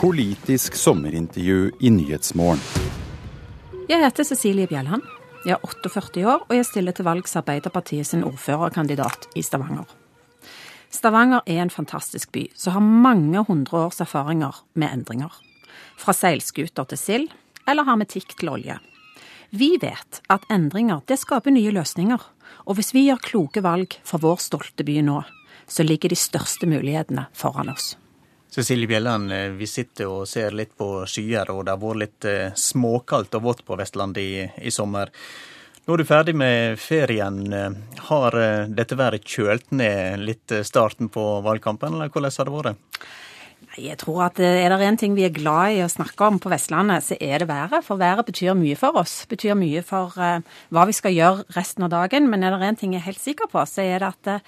Politisk sommerintervju i Nyhetsmorgen. Jeg heter Cecilie Bjelland. Jeg er 48 år, og jeg stiller til valgs Arbeiderpartiet sin ordførerkandidat i Stavanger. Stavanger er en fantastisk by som har mange hundre års erfaringer med endringer. Fra seilskuter til sild, eller hermetikk til olje. Vi vet at endringer det skaper nye løsninger, og hvis vi gjør kloke valg for vår stolte by nå, så ligger de største mulighetene foran oss. Cecilie Bjelland, eh, vi sitter og ser litt på skyer, og det har vært litt eh, småkaldt og vått på Vestlandet i, i, sommer. Nå er du ferdig med ferien. Har eh, dette været kjølt ned litt starten på valgkampen, eller hvordan har det vært? Jeg tror at er det en ting vi er glad i å snakke om på Vestlandet, så er det været. For været betyr mye for oss. Betyr mye for hva vi skal gjøre resten av dagen. Men er det en ting jeg er helt sikker på, så er det at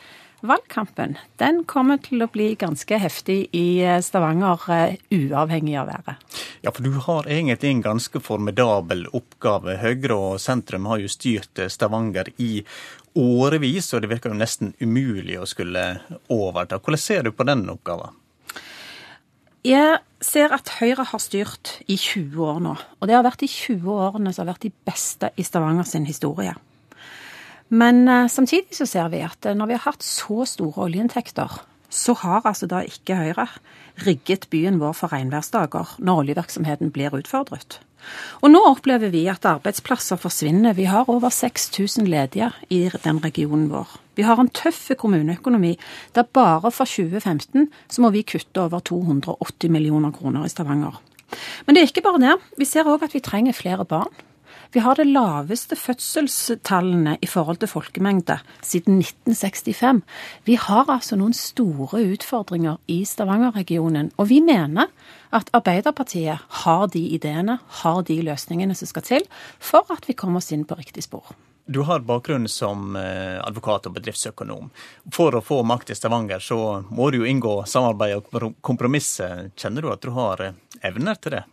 valgkampen den kommer til å bli ganske heftig i eh, Stavanger, uh, uavhengig av været. Ja, for du har egentlig en ganske formidabel oppgave. Høyre og sentrum har jo styrt Stavanger i årevis, og det virker jo nesten umulig å skulle overta. Hvordan ser du på den oppgaven? Jeg ser at Høyre har styrt i 20 år nå. Og det har vært de 20 årene som har vært de beste i Stavanger sin historie. Men uh, samtidig så ser vi at uh, når vi har hatt så store oljeinntekter, så har altså da ikke Høyre rigget byen vår for regnværsdager når oljevirksomheten blir utfordret. Og nå opplever vi at arbeidsplasser forsvinner. Vi har over 6000 ledige i den regionen vår. Vi har en tøff kommuneøkonomi der bare for 2015 så må vi kutte over 280 millioner kroner i Stavanger. Men det er ikke bare det. Vi ser òg at vi trenger flere barn. Vi har det laveste fødselstallene i forhold til folkemengde siden 1965. Vi har altså noen store utfordringer i Stavanger-regionen. Og vi mener at Arbeiderpartiet har de ideene, har de løsningene som skal til for at vi kommer oss inn på riktig spor. Du har bakgrunn som eh, advokat og bedriftsøkonom. For å få makt i Stavanger, så må du jo inngå samarbeid og kompromisser. Kjenner du at du har eh, evner til det?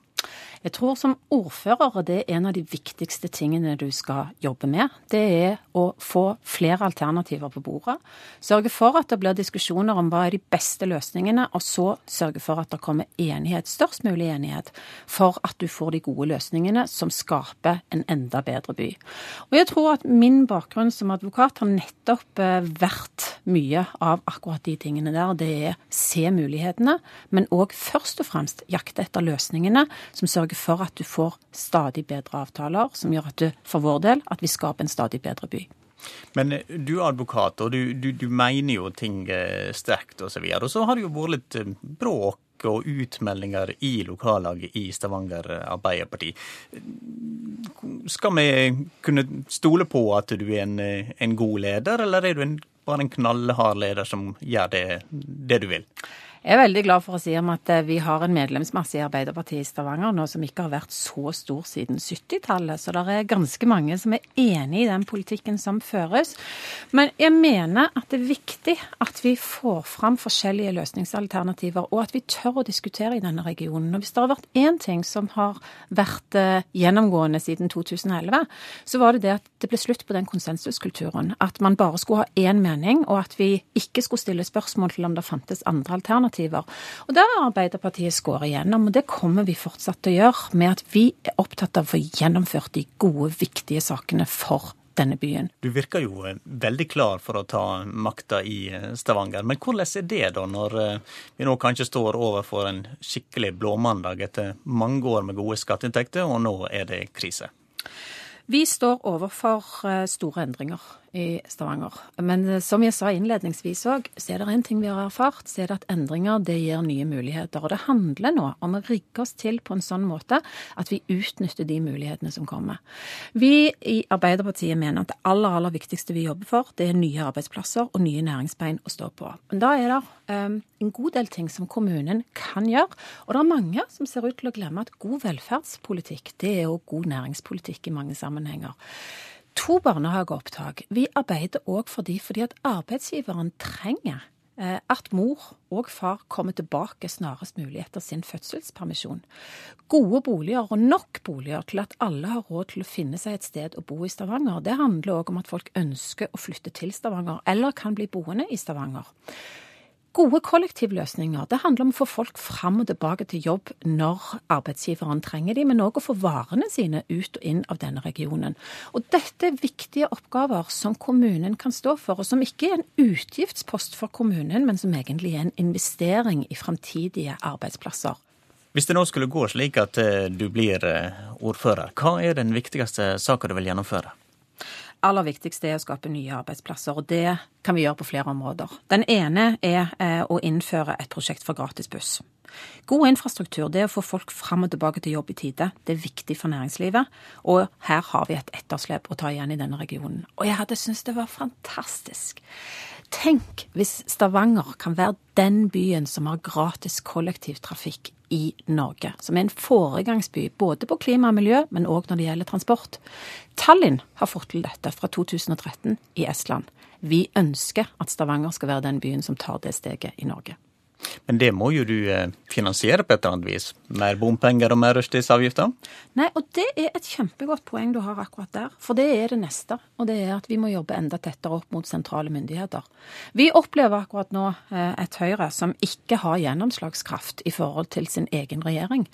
Jeg tror som ordfører det er en av de viktigste tingene du skal jobbe med. Det er å få flere alternativer på bordet. Sørge for at det blir diskusjoner om hva er de beste løsningene, og så sørge for at det kommer enighet, størst mulig enighet, for at du får de gode løsningene som skaper en enda bedre by. Og jeg tror at min bakgrunn som advokat har nettopp eh, vært mye av akkurat de tingene der. Det er se mulighetene, men òg først og fremst jakte etter løsningene som sørger sørge for at du får stadig bedre avtaler, som gjør at du, for vår del, at vi skaper en stadig bedre by. Men eh, du advokat, og du, du, du mener jo ting eh, sterkt osv. Og, og så har det jo vært litt eh, bråk og utmeldinger i lokallaget i Stavanger Arbeiderparti. Skal vi kunne stole på at du er en, en god leder, eller er du en, bare en knallhard leder som gjør det, det du vil? Jeg er veldig glad for å si om at eh, vi har en medlemsmasse i Arbeiderpartiet i Stavanger nå som ikke har vært så stor siden 70-tallet. Så det er ganske mange som er enig i den politikken som føres. Men jeg mener at det er viktig at vi får fram forskjellige løsningsalternativer, og at vi tør å diskutere i denne regionen. Og hvis det har vært én ting som har vært eh, gjennomgående siden 2011, så var det det at det ble slutt på den konsensuskulturen. At man bare skulle ha én mening, og at vi ikke skulle stille spørsmål til om det fantes andre alternativer alternativer. Og Der har Arbeiderpartiet skåret igjennom, og det kommer vi fortsatt til å gjøre. Med at vi er opptatt av å få gjennomført de gode, viktige sakene for denne byen. Du virker jo eh, veldig klar for å ta makta i eh, Stavanger. Men hvordan er det da, når eh, vi nå kanskje står overfor en skikkelig blåmandag etter mange år med gode skatteinntekter, og nå er det krise? Vi står overfor store endringer i Stavanger. Men eh, som jeg sa innledningsvis òg, så er det en ting vi har erfart, så er det at endringer det gir nye muligheter. Og det handler nå om å rigge oss til på en sånn måte at vi utnytter de mulighetene som kommer. Vi i Arbeiderpartiet mener at det aller, aller viktigste vi jobber for, det er nye arbeidsplasser og nye næringsbein å stå på. Men da er det um, en god del ting som kommunen kan gjøre. Og det er mange som ser ut til å glemme at god velferdspolitikk, det er òg god næringspolitikk i mange sammenhenger to barnehageopptak. Vi arbeider òg for de fordi at arbeidsgiveren trenger eh, at mor og far kommer tilbake snarest mulig etter sin fødselspermisjon. Gode boliger og nok boliger til at alle har råd til å finne seg et sted å bo i Stavanger. Det handler òg om at folk ønsker å flytte til Stavanger, eller kan bli boende i Stavanger. Gode kollektivløsninger det handler om å få folk fram og tilbake til jobb når arbeidsgiveren trenger dem, men òg å få varene sine ut og inn av denne regionen. Og dette er viktige oppgaver som kommunen kan stå for, og som ikke er en utgiftspost for kommunen, men som egentlig er en investering i framtidige arbeidsplasser. Hvis det nå skulle gå slik at eh, du blir eh, ordfører, hva er den viktigste saka du vil gjennomføre? Aller viktigste er å skape nye arbeidsplasser, og det kan vi gjøre på flere områder. Den ene er eh, å innføre et prosjekt for gratis buss. God infrastruktur, det å få folk fram og tilbake til jobb i tide, det er viktig for næringslivet. Og her har vi et etterslep å ta igjen i denne regionen. Og jeg hadde syntes det var fantastisk. Tenk hvis Stavanger kan være den byen som har gratis kollektivtrafikk i Norge, som er en foregangsby både på klima og miljø, men òg når det gjelder transport. Tallinn har fått til dette fra 2013 i Estland. Vi ønsker at Stavanger skal være den byen som tar det steget i Norge. Men det må jo du eh, finansiere på et eller annet vis? Mer bompenger og mer rushtidsavgifter? Nei, og det er et kjempegodt poeng du har akkurat der. For det er det neste. Og det er at vi må jobbe enda tettere opp mot sentrale myndigheter. Vi opplever akkurat nå eh, et Høyre som ikke har gjennomslagskraft i forhold til sin egen regjering.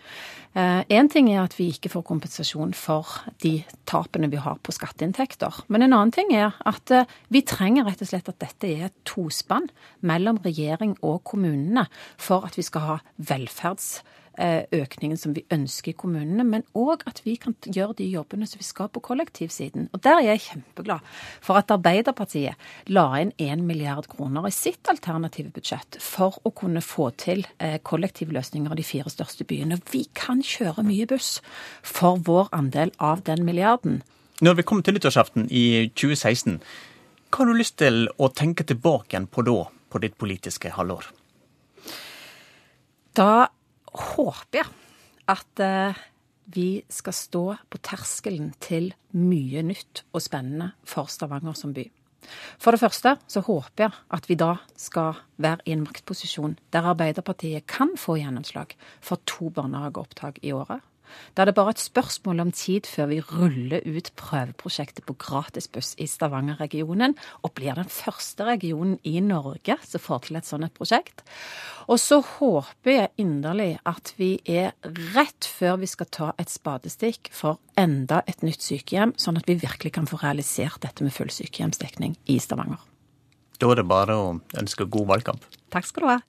Én eh, ting er at vi ikke får kompensasjon for de tapene vi har på skatteinntekter. Men en annen ting er at vi trenger rett og slett at dette er et tospann mellom regjering og kommunene kommunene for at vi skal ha velferdsøkningen som vi ønsker i kommunene, men òg at vi kan gjøre de jobbene som vi skal på kollektivsiden. Og Der er jeg kjempeglad for at Arbeiderpartiet la inn 1 milliard kroner i sitt alternative budsjett for å kunne få til eh, kollektivløsninger i de fire største byene. Vi kan kjøre mye buss for vår andel av den milliarden. Når vi kommer til nyttårsaften i 2016, hva har du lyst til å tenke tilbake igjen på da, på ditt politiske halvår? Da håper jeg at eh, vi skal stå på terskelen til mye nytt og spennende for Stavanger som by. For det første så håper jeg at vi da skal være i en maktposisjon der Arbeiderpartiet kan få gjennomslag for to barnehageopptak i året. Da er det bare et spørsmål om tid før vi ruller ut prøveprosjektet på gratisbuss i Stavanger-regionen, og blir den første regionen i Norge som får til et sånt prosjekt. Og så håper jeg inderlig at vi er rett før vi skal ta et spadestikk for enda et nytt sykehjem, sånn at vi virkelig kan få realisert dette med full sykehjemsdekning i Stavanger. Da er det bare å ønske god valgkamp. Takk skal du ha.